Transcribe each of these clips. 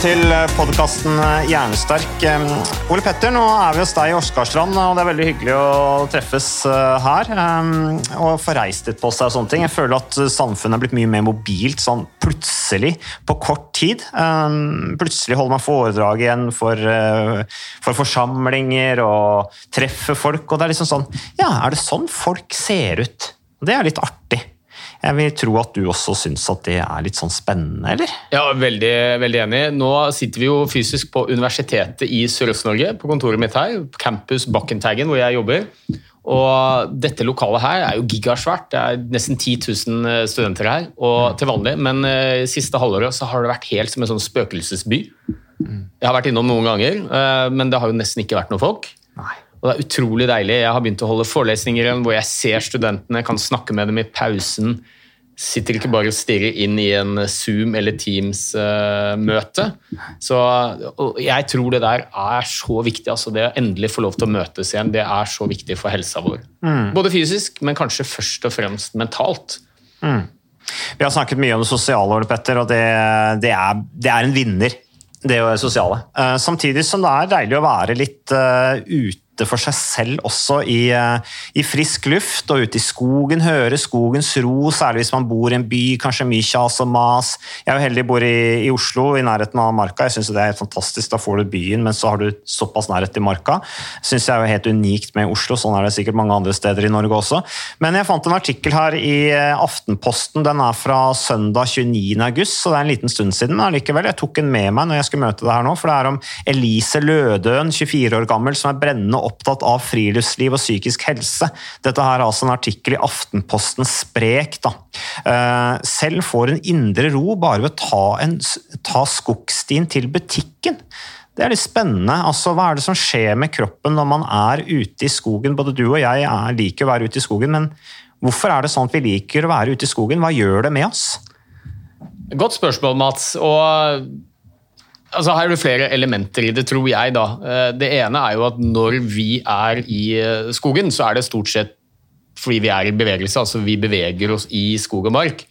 Velkommen til podkasten Hjernesterk. Um, Ole Petter, nå er vi hos deg i Åsgardstrand, og det er veldig hyggelig å treffes uh, her. Og få reist litt på seg og sånne ting. Jeg føler at samfunnet er blitt mye mer mobilt sånn plutselig, på kort tid. Plutselig holder man foredrag igjen for, for forsamlinger og treffer folk, og det er liksom sånn Ja, er det sånn folk ser ut? Det er litt artig. Jeg vil tro at du også syns at det er litt sånn spennende, eller? Ja, veldig, veldig enig. Nå sitter vi jo fysisk på Universitetet i Sørøst-Norge, på kontoret mitt her, campus Bakkentaggen, hvor jeg jobber. Og dette lokalet her er jo gigasvært. Det er nesten 10 000 studenter her og til vanlig. Men uh, siste halvåret så har det vært helt som en sånn spøkelsesby. Jeg har vært innom noen ganger, uh, men det har jo nesten ikke vært noen folk. Og det er utrolig deilig. Jeg har begynt å holde forelesninger igjen hvor jeg ser studentene, kan snakke med dem i pausen. Sitter ikke bare og stirrer inn i en Zoom- eller Teams-møte. Så jeg tror det der er så viktig. altså Det å endelig få lov til å møtes igjen, det er så viktig for helsa vår. Både fysisk, men kanskje først og fremst mentalt. Vi har snakket mye om det sosiale, Petter, og det, det, er, det er en vinner, det sosiale. Eh, samtidig som det er deilig å være litt uh, ute for seg selv også i, eh, i frisk luft og ute i skogen. Høre skogens ro, særlig hvis man bor i en by, kanskje mye kjas og mas. Jeg er jo heldig bor i, i Oslo, i nærheten av Marka. Jeg syns det er helt fantastisk. Da får du byen, men så har du såpass nærhet til Marka. Syns jeg er jo helt unikt med Oslo. Sånn er det sikkert mange andre steder i Norge også. Men jeg fant en artikkel her i eh, Aftenposten. Den er fra søndag 29. august, så det er en liten stund siden. Men allikevel, jeg tok den med meg når jeg skulle møte deg her nå, for det er om Elise Lødøen, 24 år gammel, som er brennende opptatt av friluftsliv og psykisk helse. Dette her er altså en artikkel i Aftenposten Sprek. Da. Eh, Selv får en indre ro bare ved å ta, en, ta skogstien til butikken. Det er litt spennende. Altså, hva er det som skjer med kroppen når man er ute i skogen? Både du og jeg er, liker å være ute i skogen, men hvorfor er det sånn at vi liker å være ute i skogen? Hva gjør det med oss? Godt spørsmål, Mats. Og altså, her er det flere elementer i det, tror jeg. da. Eh, Det ene er jo at når vi er i eh, skogen, så er det stort sett fordi vi er i bevegelse. altså Vi beveger oss i skog og mark.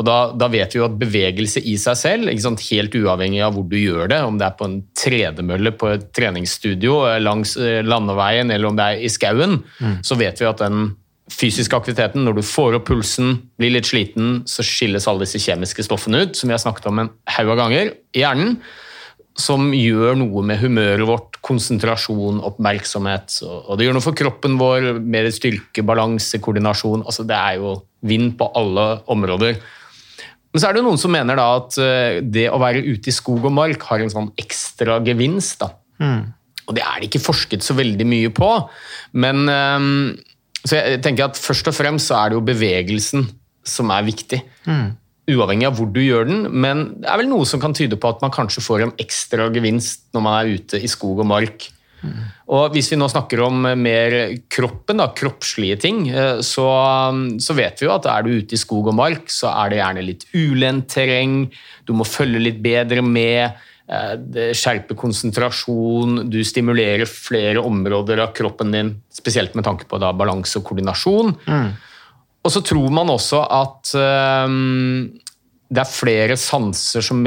Og da, da vet vi jo at bevegelse i seg selv, sant, helt uavhengig av hvor du gjør det, om det er på en tredemølle på et treningsstudio eh, langs landeveien eller om det er i skauen, så vet vi at den fysiske aktiviteten, når du får opp pulsen, blir litt sliten, så skilles alle disse kjemiske stoffene ut, som vi har snakket om en haug av ganger, i hjernen, som gjør noe med humøret vårt, konsentrasjon, oppmerksomhet. Og det gjør noe for kroppen vår, mer styrke, balanse, koordinasjon. altså Det er jo vind på alle områder. Men så er det noen som mener da at eh, det å være ute i skog og mark har en sånn ekstra gevinst. da. Og det er det ikke forsket så veldig mye på. Men ehm, så jeg tenker at først og fremst så er det jo bevegelsen som er viktig. Uavhengig av hvor du gjør den, men det er vel noe som kan tyde på at man kanskje får en ekstra gevinst når man er ute i skog og mark. Og Hvis vi nå snakker om mer kroppen, da, kroppslige ting, eh, så, så vet vi jo at er du ute i skog og mark, så er det gjerne litt ulendt terreng, du må følge litt bedre med. eh, Det skjerper konsentrasjon, du stimulerer flere områder av kroppen din, spesielt med tanke på da balanse og koordinasjon. Og så tror man også at øhm, det er flere sanser som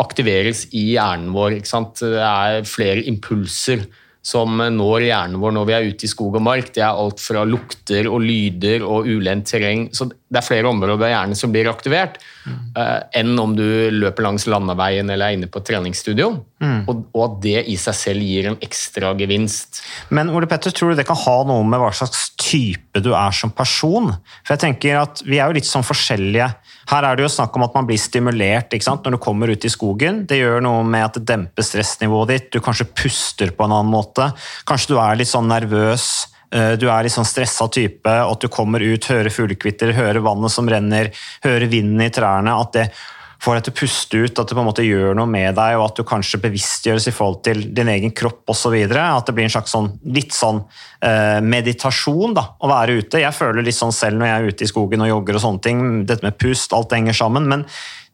aktiveres i hjernen vår. Det er flere impulser som når hjernen vår når vi er ute i skog og mark. Det er alt fra lukter og lyder og ulendt terreng. Så det er flere områder av hjernen som blir aktivert eh, enn om du løper langs landeveien eller er inne på treningsstudio. Og, og at det i seg selv gir en ekstra gevinst. Men Ole Petter, tror du det kan ha noe med hva slags type du er som person? For jeg tenker at Vi er jo litt sånn forskjellige. Her er det jo snakk om at man blir stimulert når du kommer ut i skogen. Det gjør noe med at det demper stressnivået ditt. Du kanskje puster på en annen måte. Kanskje du er litt sånn nervøs. eh, Du er litt sånn stressa type, at du kommer ut, hører fuglekvitter, hører vannet som renner, hører vinden i trærne. At det får deg til å puste ut, at det på en måte gjør noe med deg, og at du kanskje bevisstgjøres i forhold til din egen kropp osv. At det blir en slags sånn, litt sånn eh, meditasjon da, å være ute. Jeg føler litt sånn selv når jeg er ute i skogen og jogger og sånne ting. Dette med pust, alt henger sammen. Men,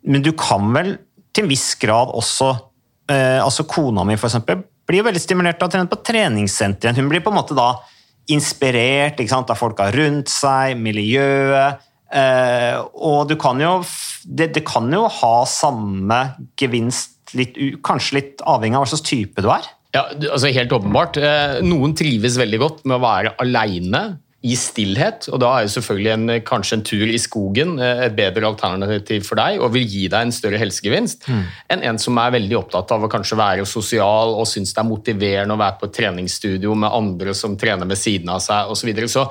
men du kan vel til en viss grad også eh, altså Kona mi, for eksempel, blir veldig stimulert av å trene på treningssenteret. Hun blir på en måte da inspirert av folka rundt seg, miljøet. Eh, og du kan jo det, det kan jo ha samme gevinst, litt, kanskje litt avhengig av hva slags type du er. Ja, altså Helt åpenbart. Eh, Noen trives veldig godt med å være aleine i stillhet, og da er jo selvfølgelig en, kanskje en tur i skogen eh, et bedre alternativ for deg og vil gi deg en større helsegevinst enn en som er veldig opptatt av å kanskje være sosial og syns det er motiverende å være på et treningsstudio med andre som trener ved siden av seg osv. Så, videre. så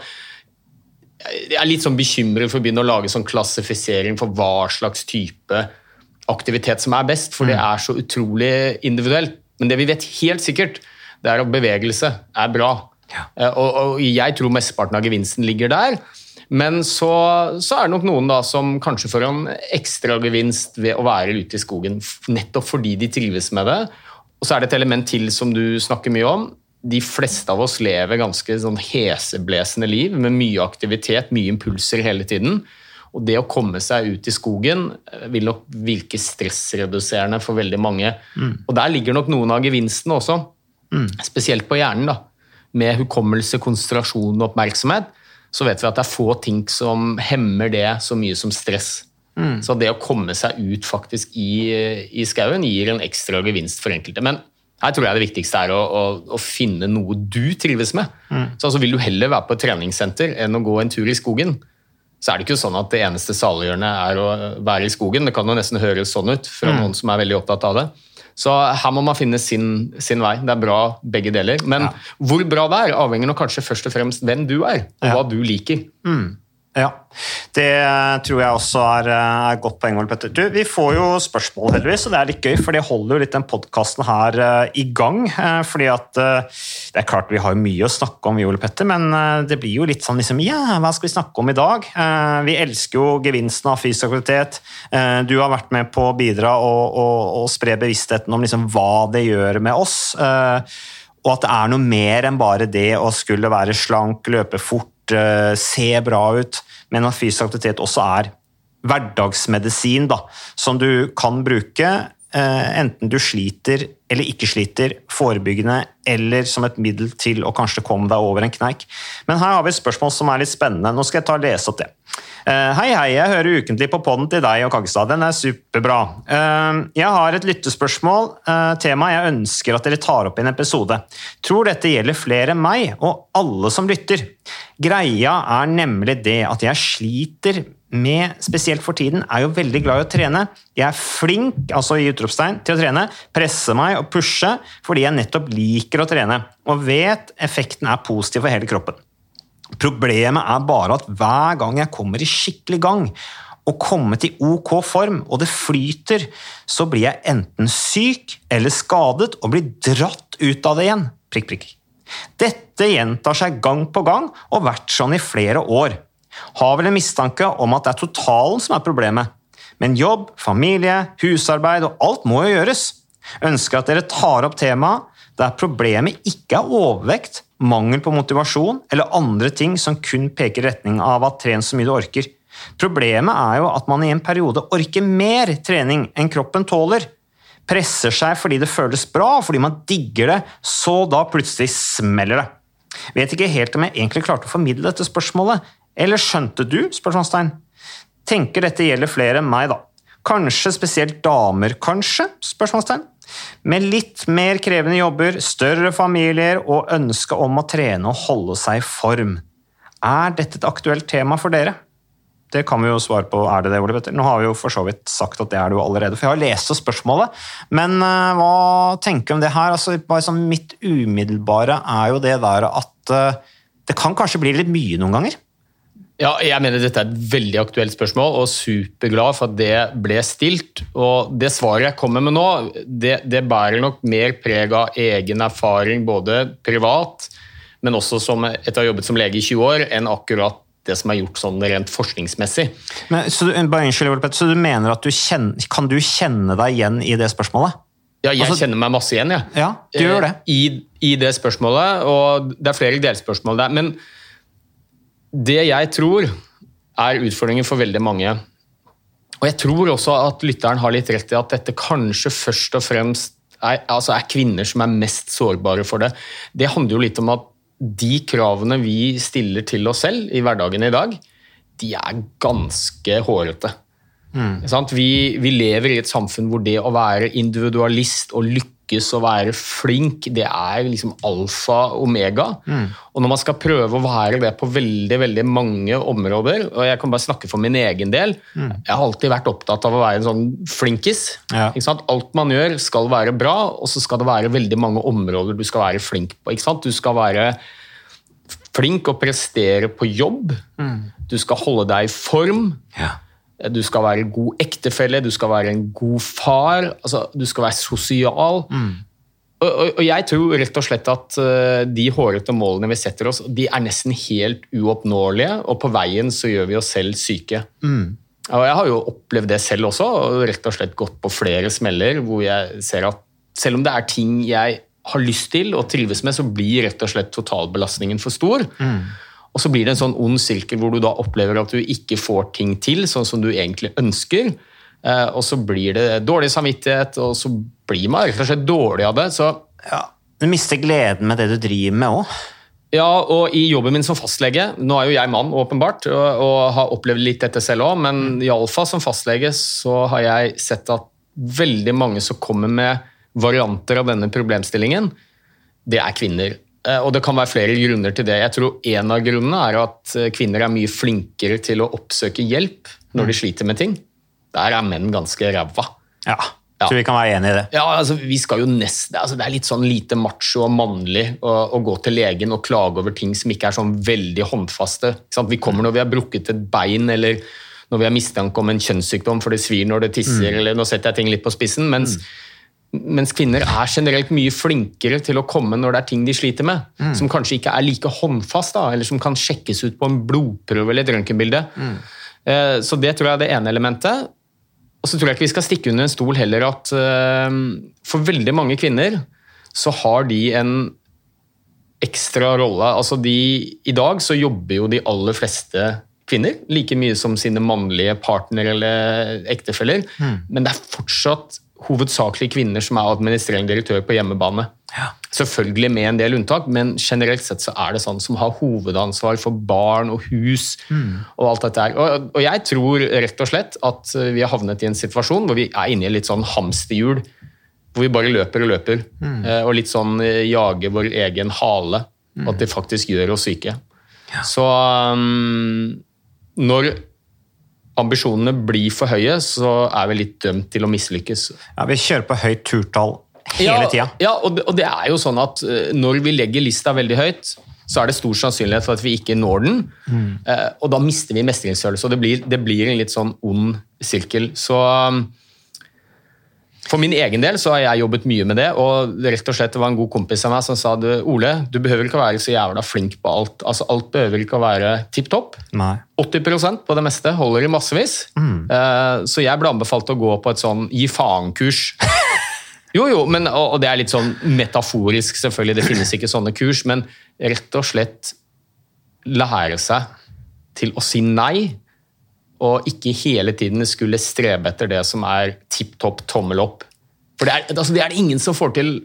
jeg er litt sånn bekymret for å begynne å lage sånn klassifisering for hva slags type aktivitet som er best, for det er så utrolig individuelt. Men det vi vet helt sikkert, det er at bevegelse er bra. Ja. Og, og jeg tror mesteparten av gevinsten ligger der. Men så, så er det nok noen da som kanskje får en ekstra gevinst ved å være ute i skogen, nettopp fordi de trives med det. Og så er det et element til som du snakker mye om. De fleste av oss lever ganske sånn heseblesende liv med mye aktivitet, mye impulser hele tiden. Og det å komme seg ut i skogen eh, vil nok virke stressreduserende for veldig mange. Og der ligger nok noen av gevinstene også, spesielt på hjernen. da. Med hukommelse, konsentrasjon og oppmerksomhet, så vet vi at det er få ting som hemmer det så mye som stress. Så det å komme seg ut faktisk i, i skauen gir en ekstra gevinst for enkelte. Men her tror jeg det viktigste er å, å, å finne noe du trives med. Så altså Vil du heller være på et treningssenter enn å gå en tur i skogen, så er det ikke sånn at det eneste saliggjørende er å være i skogen. Det kan jo nesten høres sånn ut fra noen som er veldig opptatt av det. Så her må man finne sin, sin vei. Det er bra begge deler. Men hvor bra det er, avhenger nok kanskje først og fremst hvem du er, og hva du liker. Ja, det tror jeg også er, er godt poeng. Petter. Du, vi får jo spørsmål, heldigvis, og det er litt gøy, for det holder jo litt den podkasten her uh, i gang. Uh, fordi at uh, Det er klart vi har mye å snakke om, Ole Petter, men det blir jo litt sånn liksom Ja, hva skal vi snakke om i dag? Vi elsker jo gevinsten av fysisk aktivitet. Du har vært med på å bidra og, og, og spre bevisstheten om liksom hva det gjør med oss. og at det er noe mer enn bare det å skulle være slank, løpe fort, se bra ut, men at fysisk aktivitet også er hverdagsmedisin da, som du kan bruke eh, enten du sliter eller ikke sliter, forebyggende eller som et middel til å kanskje komme deg over en kneik. Men her har vi et spørsmål som er litt spennende. Nå skal jeg ta og lese opp det. Eh, Hei, hei, jeg hører ukentlig på podden til deg og Kagstad. Den er superbra. Eh, Jeg har et lyttespørsmål, eh, tema jeg ønsker at dere tar opp i en episode. Tror dette gjelder flere enn meg og alle som lytter. Greia er nemlig det at jeg sliter med, spesielt for tiden, er jo veldig glad i å trene. Jeg er flink altså i utropstegn, til å trene, presse meg og pushe fordi jeg nettopp liker å trene, og vet effekten er positiv for hele kroppen. Problemet er bare at hver gang jeg kommer i skikkelig gang og kommer til ok form, og det flyter, så blir jeg enten syk eller skadet og blir dratt ut av det igjen. Prikk, prikk. Dette gjentar seg gang på gang og vært sånn i flere år. Har vel en mistanke om at det er totalen som er problemet. Men jobb, familie, husarbeid og alt må jo gjøres. Ønsker at dere tar opp temaet der problemet ikke er overvekt, mangel på motivasjon eller andre ting som kun peker i retning av at tren så mye du orker. Problemet er jo at man i en periode orker mer trening enn kroppen tåler. Presser seg fordi det føles bra, fordi man digger det, så da plutselig smeller det. Vet ikke helt om jeg egentlig klarte å formidle dette spørsmålet. Eller skjønte du? spørsmålstegn. Tenker dette gjelder flere enn meg, da. Kanskje spesielt damer, kanskje? spørsmålstegn. Med litt mer krevende jobber, større familier og ønske om å trene og holde seg i form. Er dette et aktuelt tema for dere? Det kan vi jo svare på. Er det det, Ole Petter? Nå har vi jo for så vidt sagt at det er det jo allerede, for jeg har lest opp spørsmålet. Men uh, hva tenker du om det her? Altså, bare sånn Mitt umiddelbare er jo det der at uh, det kan kanskje bli litt mye noen ganger? Ja, jeg mener dette er et veldig aktuelt spørsmål, og superglad for at det ble stilt. Og det svaret jeg kommer med nå, det, det bærer nok mer preg av egen erfaring, både privat, men også som etter å ha jobbet som lege i 20 år, enn akkurat det som er gjort sånn rent forskningsmessig. Men, så, du, bare unnskyld, Petter, så du mener at du kjenner, Kan du kjenne deg igjen i det spørsmålet? Ja, jeg Altså- kjenner meg masse igjen, jeg. Ja, du gjør det. Eh, I, I det spørsmålet, og det er flere delspørsmål der. Men det jeg tror er utfordringen for veldig mange Og jeg tror også at lytteren har litt rett i at dette kanskje først og fremst er, altså er kvinner som er mest sårbare for det. Det handler jo litt om at de kravene vi stiller til oss selv i hverdagen i dag, de er ganske hårete. Mm. Vi, vi lever i et samfunn hvor det å være individualist og lykkes og være flink, det er liksom alfa omega. omega. Og når man skal prøve å være det på veldig veldig mange områder, og jeg kan bare snakke for min egen del, jeg har alltid vært opptatt av å være en sånn flinkis. Ja. Alt man gjør skal være bra, og så skal det være veldig mange områder du skal være flink på. Ikke sant? Du skal være flink og prestere på jobb. Du skal holde deg i form. Du skal være en god ektefelle, du skal være en god far, altså, du skal være sosial. Og, og, og jeg tror rett og slett at eh, de hårete målene vi setter oss, de er nesten helt uoppnåelige, og på veien så gjør vi oss selv syke. Og jeg har jo opplevd det selv også, og rett og slett gått på flere smeller hvor jeg ser at selv om det er ting jeg har lyst til og trives med, så blir rett og slett totalbelastningen for stor. Og så blir det en sånn ond sirkel hvor du da opplever at du ikke får ting til sånn som du egentlig ønsker. Eh, Og så blir det dårlig samvittighet, og så blir man rett og slett dårlig av det. Så Du mister gleden med det du driver med òg. ja, og i jobben min som fastlege Nå er jo jeg mann, åpenbart, og, og har opplevd litt dette selv òg, men iallfall som fastlege så har jeg sett at veldig mange som kommer med varianter av denne problemstillingen, det er kvinner. Eh, Og det kan være flere grunner til det. Jeg tror En av grunnene er at eh, kvinner er mye flinkere til å oppsøke hjelp når de sliter med ting. Der er menn ganske ræva. Ja. Ja. Tror vi kan være enige i det. Ja, altså, vi skal jo nesten, altså, Det er litt sånn lite macho og mannlig å, å gå til legen og klage over ting som ikke er sånn veldig håndfaste. Vi kommer når vi har brukket et bein, eller når vi har mistanke om en kjønnssykdom for det svir når det tisser, eller nå setter jeg ting litt på spissen. mens mens kvinner er generelt mye flinkere til å komme når det er ting de sliter med, som kanskje ikke er like håndfast, da, eller som kan sjekkes ut på en blodprøve eller et røntgenbilde. Eh, Så det tror jeg er det ene elementet. Og så tror jeg ikke vi skal stikke under en stol heller at eh, for veldig mange kvinner så har de en ekstra rolle. Altså de, I dag så jobber jo de aller fleste kvinner like mye som sine mannlige partnere eller ektefeller, men det er fortsatt hovedsakelig kvinner som er administrerende direktør på hjemmebane. Selvfølgelig med en del unntak, men generelt sett så er det sånn som har hovedansvar for barn og hus og alt dette her. Og, og jeg tror rett og slett at vi har havnet i en situasjon hvor vi er inne i litt sånn hamsterhjul, hvor vi bare løper og løper, mm. og litt sånn eh, jager vår egen hale, Mm. at det faktisk gjør oss syke. Så um, når ambisjonene blir for høye, så er vi litt dømt til å mislykkes. Ja, vi kjører på høyt turtall hele tida. Ja, og det, og det er jo sånn at eh, når vi legger lista veldig høyt, så er det stor sannsynlighet for at vi ikke når den. Mm. og da mister vi mestringsfølelse, og det blir, det blir en litt sånn ond sirkel. Så um, for min egen del så har jeg jobbet mye med det, og rett og slett det var en god kompis av meg som sa du, Ole, du behøver ikke å være så jævla flink på alt. Altså, alt behøver ikke å være tipp topp. 80% på det meste holder i massevis. Eh, Så jeg ble anbefalt å gå på et sånn gi faen-kurs. Jo, jo, men, og og det er litt sånn metaforisk, selvfølgelig. Det finnes ikke sånne kurs, men rett og slett lære seg til å si nei, og ikke hele tiden skulle strebe etter det som er tipp topp tommel opp. For det er, altså, det er det ingen som får til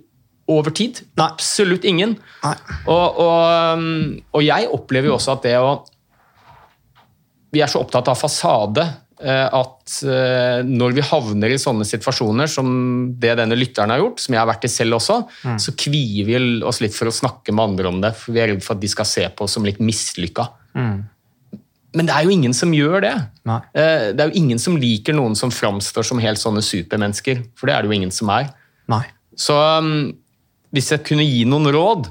over tid. Nei. Absolutt ingen. Og, og, um, og jeg opplever jo også at det å Vi er så opptatt av fasade eh, at eh, når vi havner i sånne situasjoner som det denne lytteren har gjort, som jeg har vært i selv også, så kvier vi oss litt for å snakke med andre om det. For vi er redd for at de skal se på oss som litt mislykka. Men det er jo ingen som gjør det. Nei. Eh, Det er jo ingen som liker noen som framstår som helt sånne supermennesker. For det er det jo ingen som er. Nei. Så um, hvis jeg kunne gi noen råd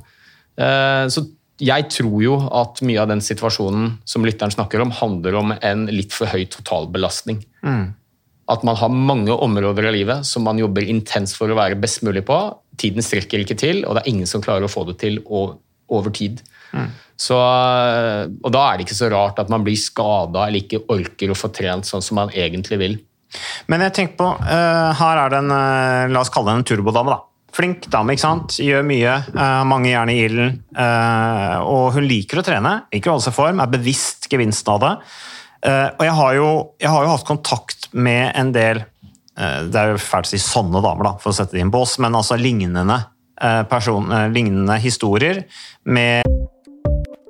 eh, Så jeg tror jo at mye av den situasjonen som lytteren snakker om, handler om en litt for høy totalbelastning. At man har mange områder av livet som man jobber intenst for å være best mulig på. Tiden strekker ikke til, og det er ingen som klarer å få det til over tid. Så, eh, og da er det ikke så rart at man blir skada eller ikke orker å få trent sånn som man egentlig vil. Men jeg tenker på, eh, her er det en, eh, la oss kalle det en turbodame da. Flink dame, ikke sant? Gjør mye, mange jern i ilden, og hun liker å trene, å holde seg i form, er bevisst gevinsten av det. Og jeg har, jo, jeg har jo hatt kontakt med en del, det er jo fælt å si sånne damer da, for å sette det i en bås, men altså lignende, person, lignende historier med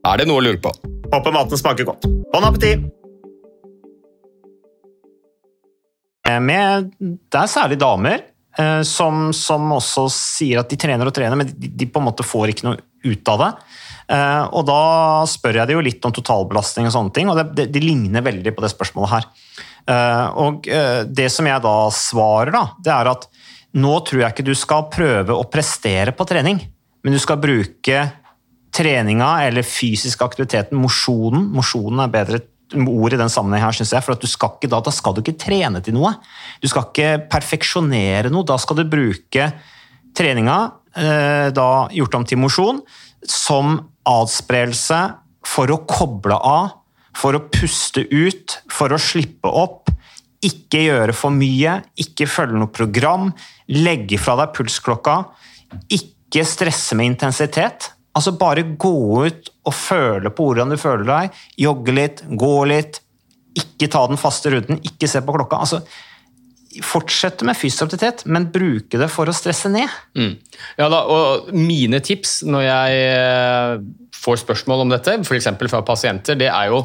Er det noe å lure på? Håper maten smaker godt. Bon appétit! Eh, Med, det er særlig damer eh, som, som også sier at de trener og trener, men de, de på en måte får ikke noe ut av det. Eh, og da spør jeg de jo litt om totalbelastning og sånne ting, og det, det, de ligner veldig på det spørsmålet her. Eh, og det som jeg da svarer, da, det er at nå tror jeg ikke du skal prøve å prestere på trening, men du skal bruke treninga eller fysisk aktiviteten, mosjonen Mosjonen er bedre ord i den sammenheng her, synes jeg. For du skal ikke, da, da skal du ikke trene til noe. Du skal ikke perfeksjonere noe. Da skal du bruke treninga, eh, da gjort om til mosjon, som adspredelse for å koble av, for å puste ut, for å slippe opp. Ikke gjøre for mye, ikke følge noe program. Legge fra deg pulsklokka. Ikke stresse med intensitet. Altså Bare gå ut og føle på hvordan du føler deg. Jogge litt, gå litt. Ikke ta den faste ruten, ikke se på klokka. altså Fortsette med fysisk aktivitet, men bruke det for å stresse ned. Mm. Ja da, og Mine tips når jeg eh, får spørsmål om dette, f.eks. fra pasienter, det er jo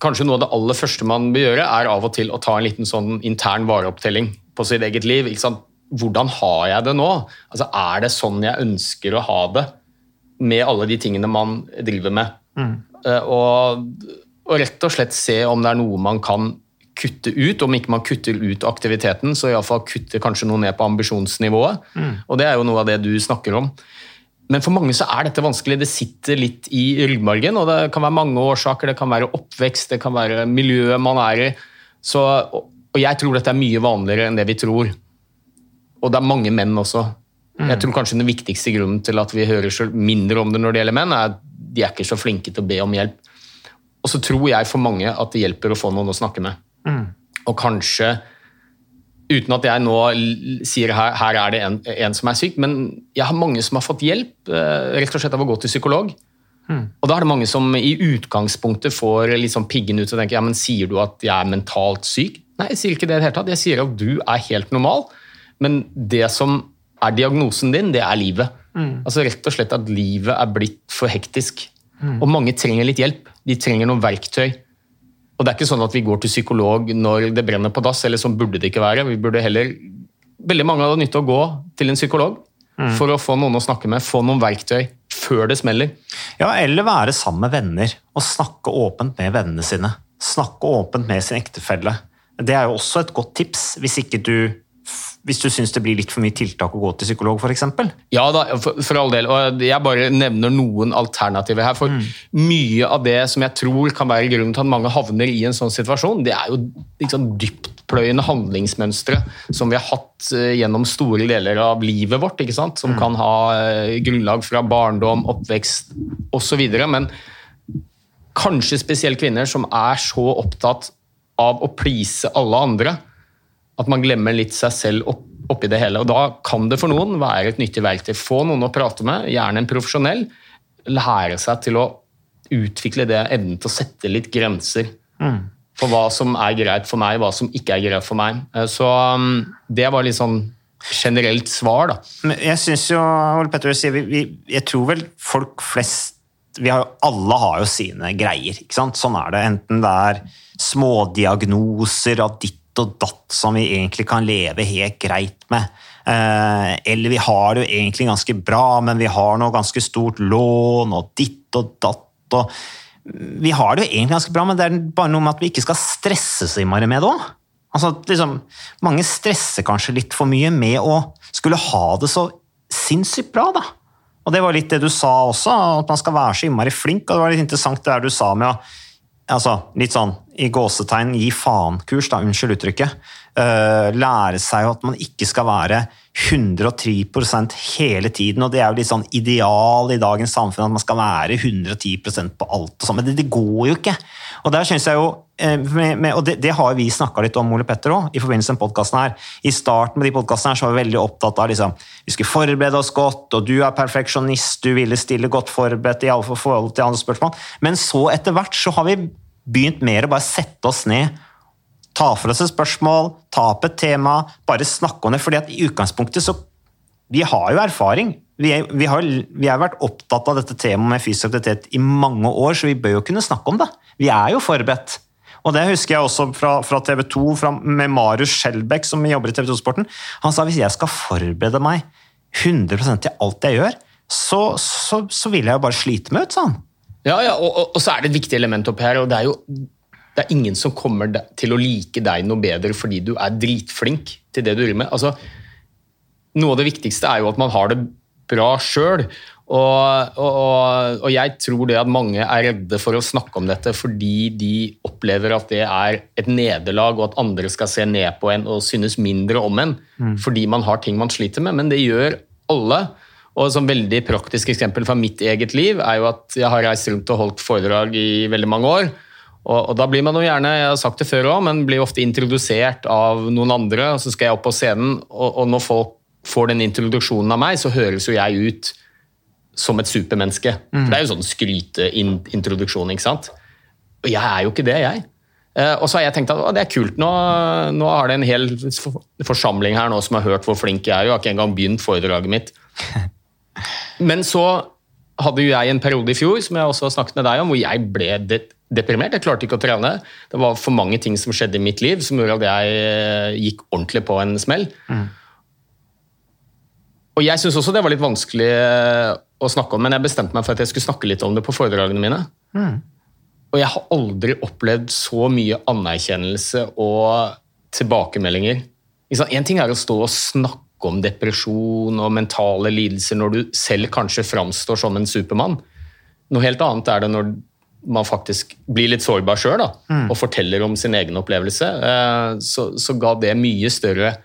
kanskje noe av det aller første man bør gjøre, er av og til å ta en liten sånn intern vareopptelling på sitt eget liv. Hvordan har jeg det nå? Altså, Er det sånn jeg ønsker å ha det med alle de tingene man driver med? Mm. Og, og rett og slett se om det er noe man kan kutte ut. Om ikke man kutter ut aktiviteten, så iallfall kutte kanskje noe ned på ambisjonsnivået. Mm. Og det er jo noe av det du snakker om. Men for mange så er dette vanskelig. Det sitter litt i ryggmargen, og det kan være mange årsaker. Det kan være oppvekst, det kan være miljøet man er i. Så, og jeg tror dette er mye vanligere enn det vi tror. Og det er mange menn også. Mm. Jeg tror kanskje den viktigste grunnen til at vi hører mindre om det når det gjelder menn, er at de er ikke så flinke til å be om hjelp. Og så tror jeg for mange at det hjelper å få noen å snakke med. Mm. Og kanskje, uten at jeg nå sier her, her er det en, en, som er syk, men jeg har mange som har fått hjelp eh, rett og slett av å gå til psykolog. Mm. Og da er det mange som i utgangspunktet får liksom piggen ut og tenker ja, men sier du at jeg er mentalt syk? Nei, jeg sier ikke det i det hele tatt. Jeg sier at du er helt normal, men det som er diagnosen din, det er livet. Mm. Altså Rett og slett at livet er blitt for hektisk. Mm. Og mange trenger litt hjelp. De trenger noen verktøy. Og det er ikke sånn at vi går til psykolog når det brenner på dass, eller sånn burde det ikke være. Vi burde heller, Veldig mange hadde nytte av å gå til en psykolog mm. for å få noen å snakke med, få noen verktøy før det smeller. Ja, eller være sammen med venner og snakke åpent med vennene sine. Snakke åpent med sin ektefelle. Det er jo også et godt tips hvis ikke du hvis du syns det blir litt for mye tiltak å gå til psykolog, f.eks.? Ja da, for, for, all del. Og jeg bare nevner noen alternativer her. For mm. mye av det som jeg tror kan være grunnen til at mange havner i en sånn situasjon, det er jo liksom dyptpløyende handlingsmønstre som vi har hatt uh, gjennom store deler av livet vårt. ikke sant? Som mm. kan ha uh, grunnlag fra barndom, oppvekst osv. Men kanskje spesielt kvinner som er så opptatt av å please alle andre at man glemmer litt seg selv opp, oppi det hele. Og Da kan det for noen være et nyttig verktøy. Få noen å prate med, gjerne en profesjonell. Lære seg til å utvikle det evnen til å sette litt grenser mm. for hva som er greit for meg, hva som ikke er greit for meg. Eh, så um, det var litt sånn generelt svar, da. Men jeg synes jo, Ole Petter, vi, vi, jeg tror vel folk flest har, alle har jo sine greier. ikke sant? Sånn er det. Enten det er smådiagnoser av ditt og datt som vi egentlig kan leve helt greit med. Eh, eller vi har det jo egentlig ganske bra, men vi har noe ganske stort lån og ditt og datt. og Vi har det jo egentlig ganske bra, men det er bare noe med at vi ikke skal stresse så innmari med det òg. Altså, liksom, mange stresser kanskje litt for mye med å skulle ha det så sinnssykt bra. da. Og Det var litt det du sa også, at man skal være så innmari flink. og Det var litt interessant det der du sa med å altså, litt sånn i gåsetegn gi faen-kurs, da, unnskyld uttrykket. Uh, lære seg at man ikke skal være 110% hele tiden. og Det er jo litt sånn ideal i dagens samfunn at man skal være 110% på alt. og sånn, Men det, det, går jo ikke. Og der synes jeg jo, uh, med, med, og det, det, har vi snakka litt om, Ole Petter, også, i forbindelse med podkasten her. I starten med de podkastene her var vi veldig opptatt av liksom, vi skulle forberede oss godt, og du er perfeksjonist, du ville stille godt forberedt i alle forhold til andre spørsmål. Men så etter hvert så har vi begynt mer å bare sette oss ned, ta for oss et spørsmål, ta opp et tema, bare snakke om det. fordi at i utgangspunktet så Vi har jo erfaring. Vi, er, vi, har, vi har vært opptatt av dette temaet med fysisk aktivitet i mange år, så vi bør jo kunne snakke om det. Vi er jo forberedt. Og det husker jeg også fra, fra TV 2, fra, med Marius Skjelbæk, som jobber i TV 2-sporten. Han sa hvis jeg skal forberede meg 100% til alt jeg gjør, så, så, så vil jeg jo bare slite meg ut, sa han. Ja, ja og, og, og, så er det et viktig element oppi her, og det er jo det er ingen som kommer til å like deg noe bedre fordi du er dritflink til det du driver med. Altså, noe av det viktigste er jo at man har det bra sjøl. Og, og, og, jeg tror det at mange er redde for å snakke om dette fordi de opplever at det er et nederlag, og at andre skal se ned på en og synes mindre om en fordi man har ting man sliter med. Men det gjør alle. Og som veldig praktisk eksempel fra mitt eget liv er jo at jeg har reist rundt og holdt foredrag i veldig mange år. Og, og da blir man jo gjerne, jeg har sagt det før også, men blir ofte introdusert av noen andre, og så skal jeg opp på scenen, og, og når folk får den introduksjonen av meg, så høres jo jeg ut som et supermenneske. For det er jo sånn skryteintroduksjon, ikke sant? Og jeg er jo ikke det, jeg. Eh, Og så har jeg tenkt at det er kult, nå, nå har det en hel forsamling her nå som har hørt hvor flink jeg er. Jeg har ikke engang begynt foredraget mitt. Men så hadde jo jeg en periode i fjor som jeg også har snakket med deg om, hvor jeg ble de deprimert. Jeg klarte ikke å trene. Det var for mange ting som skjedde i mitt liv som gjorde at jeg eh, gikk ordentlig på en smell. Og jeg syns også det var litt vanskelig eh, å snakke om, men jeg bestemte meg for at jeg skulle snakke litt om det på foredragene mine. Og jeg har aldri opplevd så mye anerkjennelse og tilbakemeldinger. En ting er å stå og snakke om depresjon og mentale lidelser når du selv kanskje framstår som en supermann. Noe helt annet er det når man faktisk blir litt sårbar sjøl og forteller om sin egen opplevelse. Eh, Så, så ga det mye større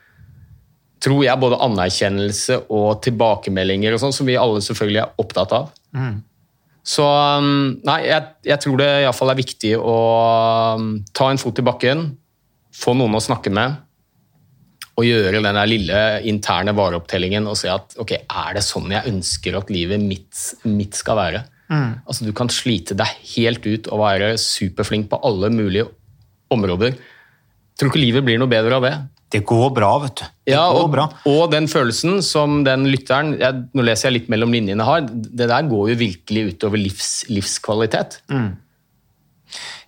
tror jeg, både anerkjennelse og tilbakemeldinger og sånn, som vi alle selvfølgelig er opptatt av. Så um, nei, jeg, jeg tror det iallfall er viktig å um, ta en fot i bakken, få noen å snakke med, og gjøre den der lille interne vareopptellingen og se at ok, er det sånn jeg ønsker at livet mitt, mitt skal være? Altså Du kan slite deg helt ut og være superflink på alle mulige områder. Tror ikke livet blir noe bedre av det. Det går bra, vet du. Det Ja, går og, bra. og den følelsen som den lytteren jeg, Nå leser jeg litt mellom linjene har. Det der går jo virkelig utover livs, livskvalitet.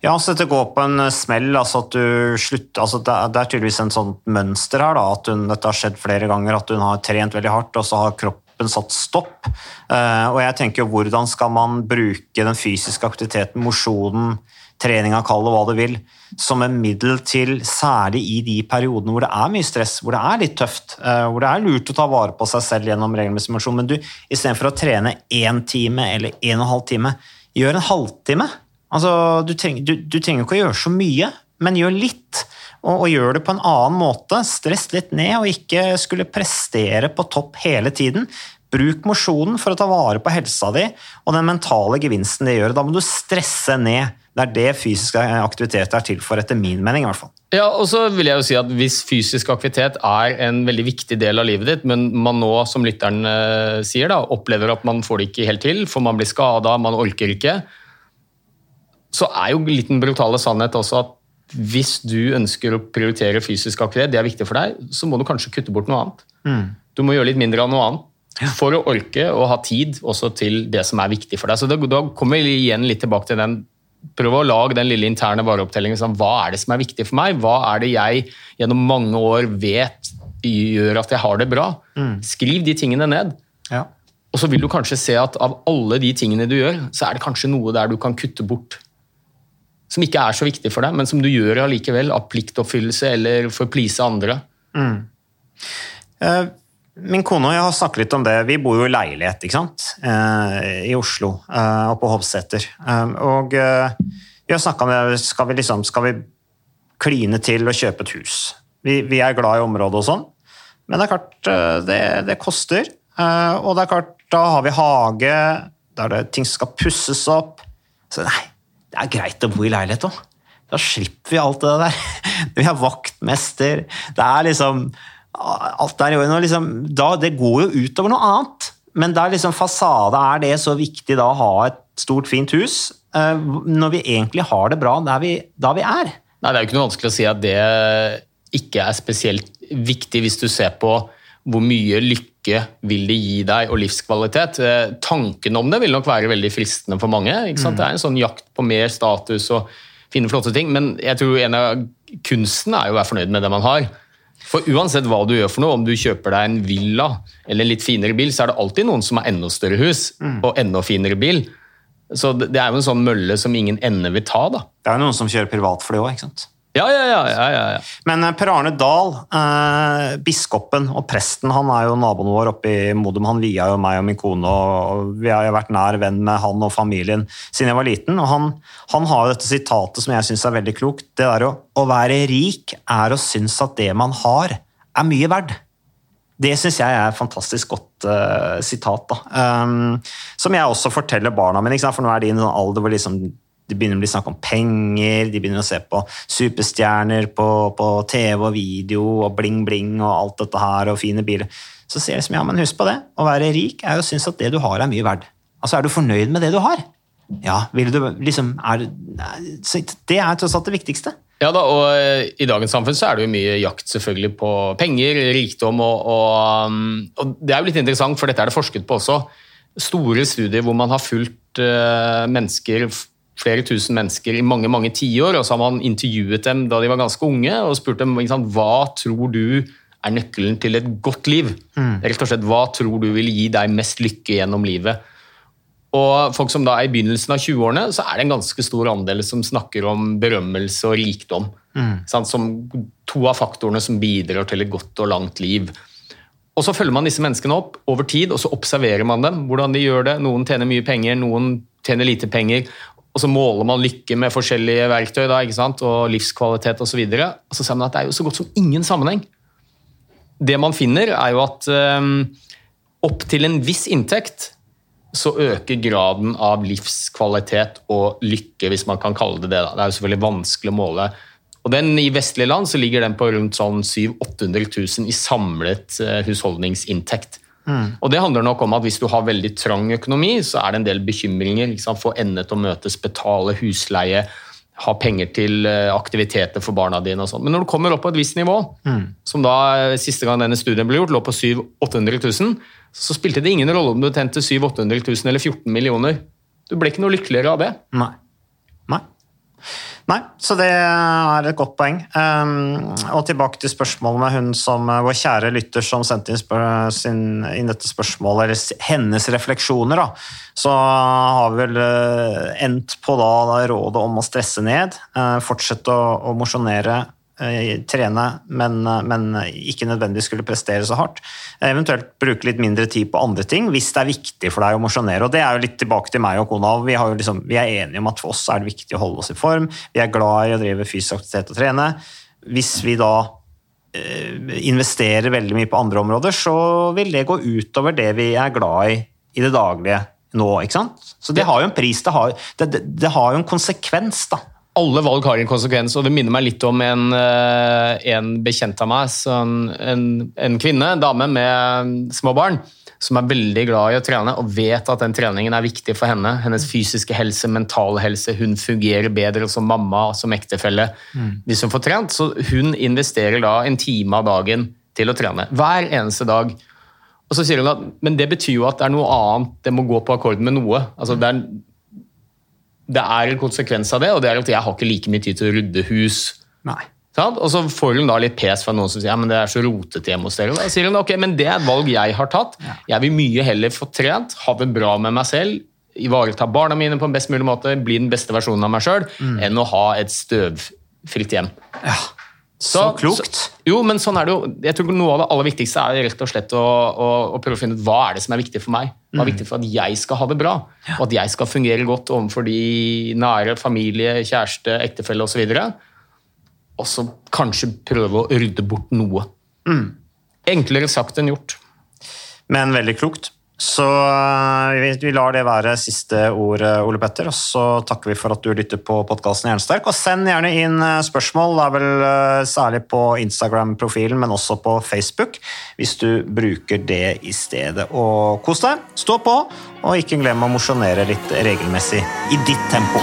Ja, så dette går på en smell, altså at du slutter altså det, er, det er tydeligvis en sånn mønster her, da, at hun, dette har skjedd flere ganger, at hun har trent veldig hardt, og så har kroppen satt stopp. Eh, og jeg tenker hvordan skal man bruke den fysiske aktiviteten, mosjonen, treninga, kall det hva du vil, som en middel til, særlig i de periodene hvor det er mye stress, hvor det er litt tøft, eh, hvor det er lurt å ta vare på seg selv gjennom regelmessig mosjon, men du, istedenfor å trene én time eller en og en halv time, gjør en halvtime. Altså, du, trenger, du, du trenger ikke å gjøre så mye, men gjør litt. Og, og gjør det på en annen måte. Stress litt ned, og ikke skulle prestere på topp hele tiden. Bruk mosjonen for å ta vare på helsa di og den mentale gevinsten det gjør. Da må du stresse ned. Det er det fysisk aktivitet er til for, etter min mening. i hvert fall. Ja, og så vil jeg jo si at Hvis fysisk aktivitet er en veldig viktig del av livet ditt, men man nå, som lytteren eh, sier, da, opplever at man får det ikke helt til, for man blir skada, man orker ikke, så er jo litt den brutale sannhet også at hvis du ønsker å prioritere fysisk aktivitet, det er viktig for deg, så må du kanskje kutte bort noe annet. Du må gjøre litt mindre av noe annet for å orke å ha tid også til det som er viktig for deg. Så da, da kommer vi igjen litt tilbake til den Prøv å lage den lille interne vareopptellingen. Sånn, hva er det som er viktig for meg? Hva er det jeg gjennom mange år vet gjør at jeg har det bra? Skriv de tingene ned. Ja. Og så vil du kanskje se at av alle de tingene du gjør, så er det kanskje noe der du kan kutte bort. Som ikke er så viktig for deg, men som du gjør allikevel av pliktoppfyllelse eller for å please andre. Eh, Min kone og jeg har snakket litt om det. Vi bor jo i leilighet ikke sant? Eh, i Oslo, eh, og på Hovseter. Eh, og vi har snakka om det. Skal vi, liksom, skal vi kline til og kjøpe et hus? Vi, vi er glad i området og sånn, men det er klart, det, det koster. Og det er klart, da har vi hage, da er det ting som skal pusses opp. Så nei, det er greit å bo i leilighet òg. Da slipper vi alt det der. Vi har vaktmester. Det er liksom Alt er i orden. Liksom, det går jo utover noe annet. Men der liksom fasade er det så viktig da å ha et stort, fint hus, eh, når vi egentlig har det bra der vi, der vi er. Nei, Det er jo ikke noe vanskelig å si at det ikke er spesielt viktig hvis du ser på hvor mye lykke vil det gi deg og livskvalitet. Eh, Tanken om det vil nok være veldig fristende for mange. sant? Det er en sånn jakt på mer status og finne flotte ting, men jeg tror en av kunsten er jo å være fornøyd med det man har. For uansett hva du gjør for noe, om du kjøper deg en villa eller en litt finere bil, så er det alltid noen som har enda større hus og enda finere bil. Så det er jo en sånn mølle som ingen ende vil ta, da. Det er noen som kjører privatfly òg, ikke sant. Ja, ja, ja. ja, ja. Men eh, Per Arne Dahl, eh, biskopen og presten, han er jo naboen vår oppe i Modum. Han via jo meg og min kone, og vi har jo vært nær venn med han og familien siden jeg var liten. og Han, han har jo dette sitatet som jeg syns er veldig klokt. Det der å, å være rik er å synes at det man har, er mye verd. Det syns jeg er et fantastisk godt uh, sitat. da. Um, som jeg også forteller barna mine, for nå er de i en sånn alder hvor liksom det begynner å bli snakk om penger, de begynner å se på superstjerner på, på TV og video og bling-bling og alt dette her og fine biler. Så sier jeg som, ja, men husk på det, å være rik er jo å synes at det du har er mye verd. Altså, er du fornøyd med det du har? Ja, vil du liksom er, Det er tross alt det viktigste. Ja da, og eh, I dagens samfunn så er det jo mye jakt selvfølgelig på penger, rikdom, og, og, um, og det er jo litt interessant, for dette er det forsket på også. Store studier hvor man har fulgt uh, mennesker, flere tusen mennesker i mange mange tiår, og så har man intervjuet dem da de var ganske unge og spurt dem sant, hva tror du er nøkkelen til et godt liv. Mm. Rett og slett, Hva tror du vil gi deg mest lykke gjennom livet? Og folk som da er i begynnelsen av 20-årene, så er det en ganske stor andel som snakker om berømmelse og rikdom. Mm. Sant, som to av faktorene som bidrar til et godt og langt liv. Og Så følger man disse menneskene opp over tid, og så observerer man dem. hvordan de gjør det. Noen tjener mye penger, noen tjener lite penger. Og så måler man lykke med forskjellige verktøy da, og livskvalitet osv. Og, så og så ser man at det er jo så godt som ingen sammenheng. Det man finner, er jo at um, opp til en viss inntekt så øker graden av livskvalitet og lykke, hvis man kan kalle det det. Da. Det er jo selvfølgelig vanskelig å måle. Og den, I vestlige land så ligger den på rundt sånn 700 000-800 000 i samlet uh, husholdningsinntekt. Mm. Og Det handler nok om at hvis du har veldig trang økonomi, så er det en del bekymringer. Liksom, få endene til å møtes, betale husleie, ha penger til eh, aktiviteter for barna dine. og sånn. Men når du kommer opp på et visst nivå, mm. som da eh, siste gang denne studien ble gjort, lå på 700 000-800 000, så spilte det ingen rolle om du tjente 700 000-800 000 eller 14 millioner. Du ble ikke noe lykkeligere av det. Nei. Nei. Nei, så det er et godt poeng. Um, og tilbake til spørsmålet med hun som uh, vår kjære lytter som sendte inn, sin, inn dette spørsmålet, eller hennes refleksjoner, da. Så har vi vel uh, endt på da, rådet om å stresse ned, uh, fortsette å, å mosjonere Eh, trene, men, men, ikke nødvendigvis skulle prestere så hardt. Eventuelt bruke litt mindre tid på andre ting hvis det er viktig for deg å mosjonere. Og det er jo litt tilbake til meg og kona. Vi, liksom, vi, er enige om at for oss er det viktig å holde oss i form. Vi er glad i å drive fysisk aktivitet og trene. Hvis vi da eh, investerer veldig mye på andre områder, så vil det gå utover det vi er glad i i det daglige nå. ikke sant? Så det har jo en pris. Det har, det, det, det har jo en konsekvens, da alle valg har en konsekvens, og det minner meg litt om en, eh, en bekjent av meg. En, en, kvinne, en dame med små barn, som er veldig glad i å trene og vet at den treningen er viktig for henne. Hennes fysiske helse, mentale helse. Hun fungerer bedre som mamma, som ektefelle mm. hvis hun får trent. Så hun investerer da en time av dagen til å trene. Hver eneste dag. Og så sier hun at men det betyr jo at det er noe annet, det må gå på akkord med noe. Altså det er det er en konsekvens av det, og det er at jeg har ikke like mye tid til å rydde hus. Nei. Og så får hun da litt pes fra noen som sier ja, men det er så rotete hjemme hos dere. Da sier hun ok, men det er et valg jeg har tatt. Jeg vil mye heller få trent, ha det bra med meg selv, ivareta barna mine på en best mulig måte, bli den beste versjonen av meg sjøl, mm. enn å ha et støvfritt hjem. Ja. Så, så klokt. Så, jo, men sånn er det jo. Jeg tror Noe av det aller viktigste er rett og slett å, å, å, prøve å finne ut hva er det som er viktig for meg. Hva er mm. viktig for at jeg skal ha det bra, og at jeg skal fungere godt overfor de nære, familie, kjæreste, ektefelle osv. Og så kanskje prøve å rydde bort noe. Mm. Enklere sagt enn gjort. Men veldig klokt. Så eh, vi, lar det være siste ord, eh, Ole Petter. Og så takker vi for at du lytter på podkasten Jernsterk. Og send gjerne inn eh, spørsmål, det er vel særlig på Instagram-profilen, men også på Facebook, hvis du bruker det i stedet. Og kos deg, stå på, og ikke glem å mosjonere litt regelmessig i ditt tempo.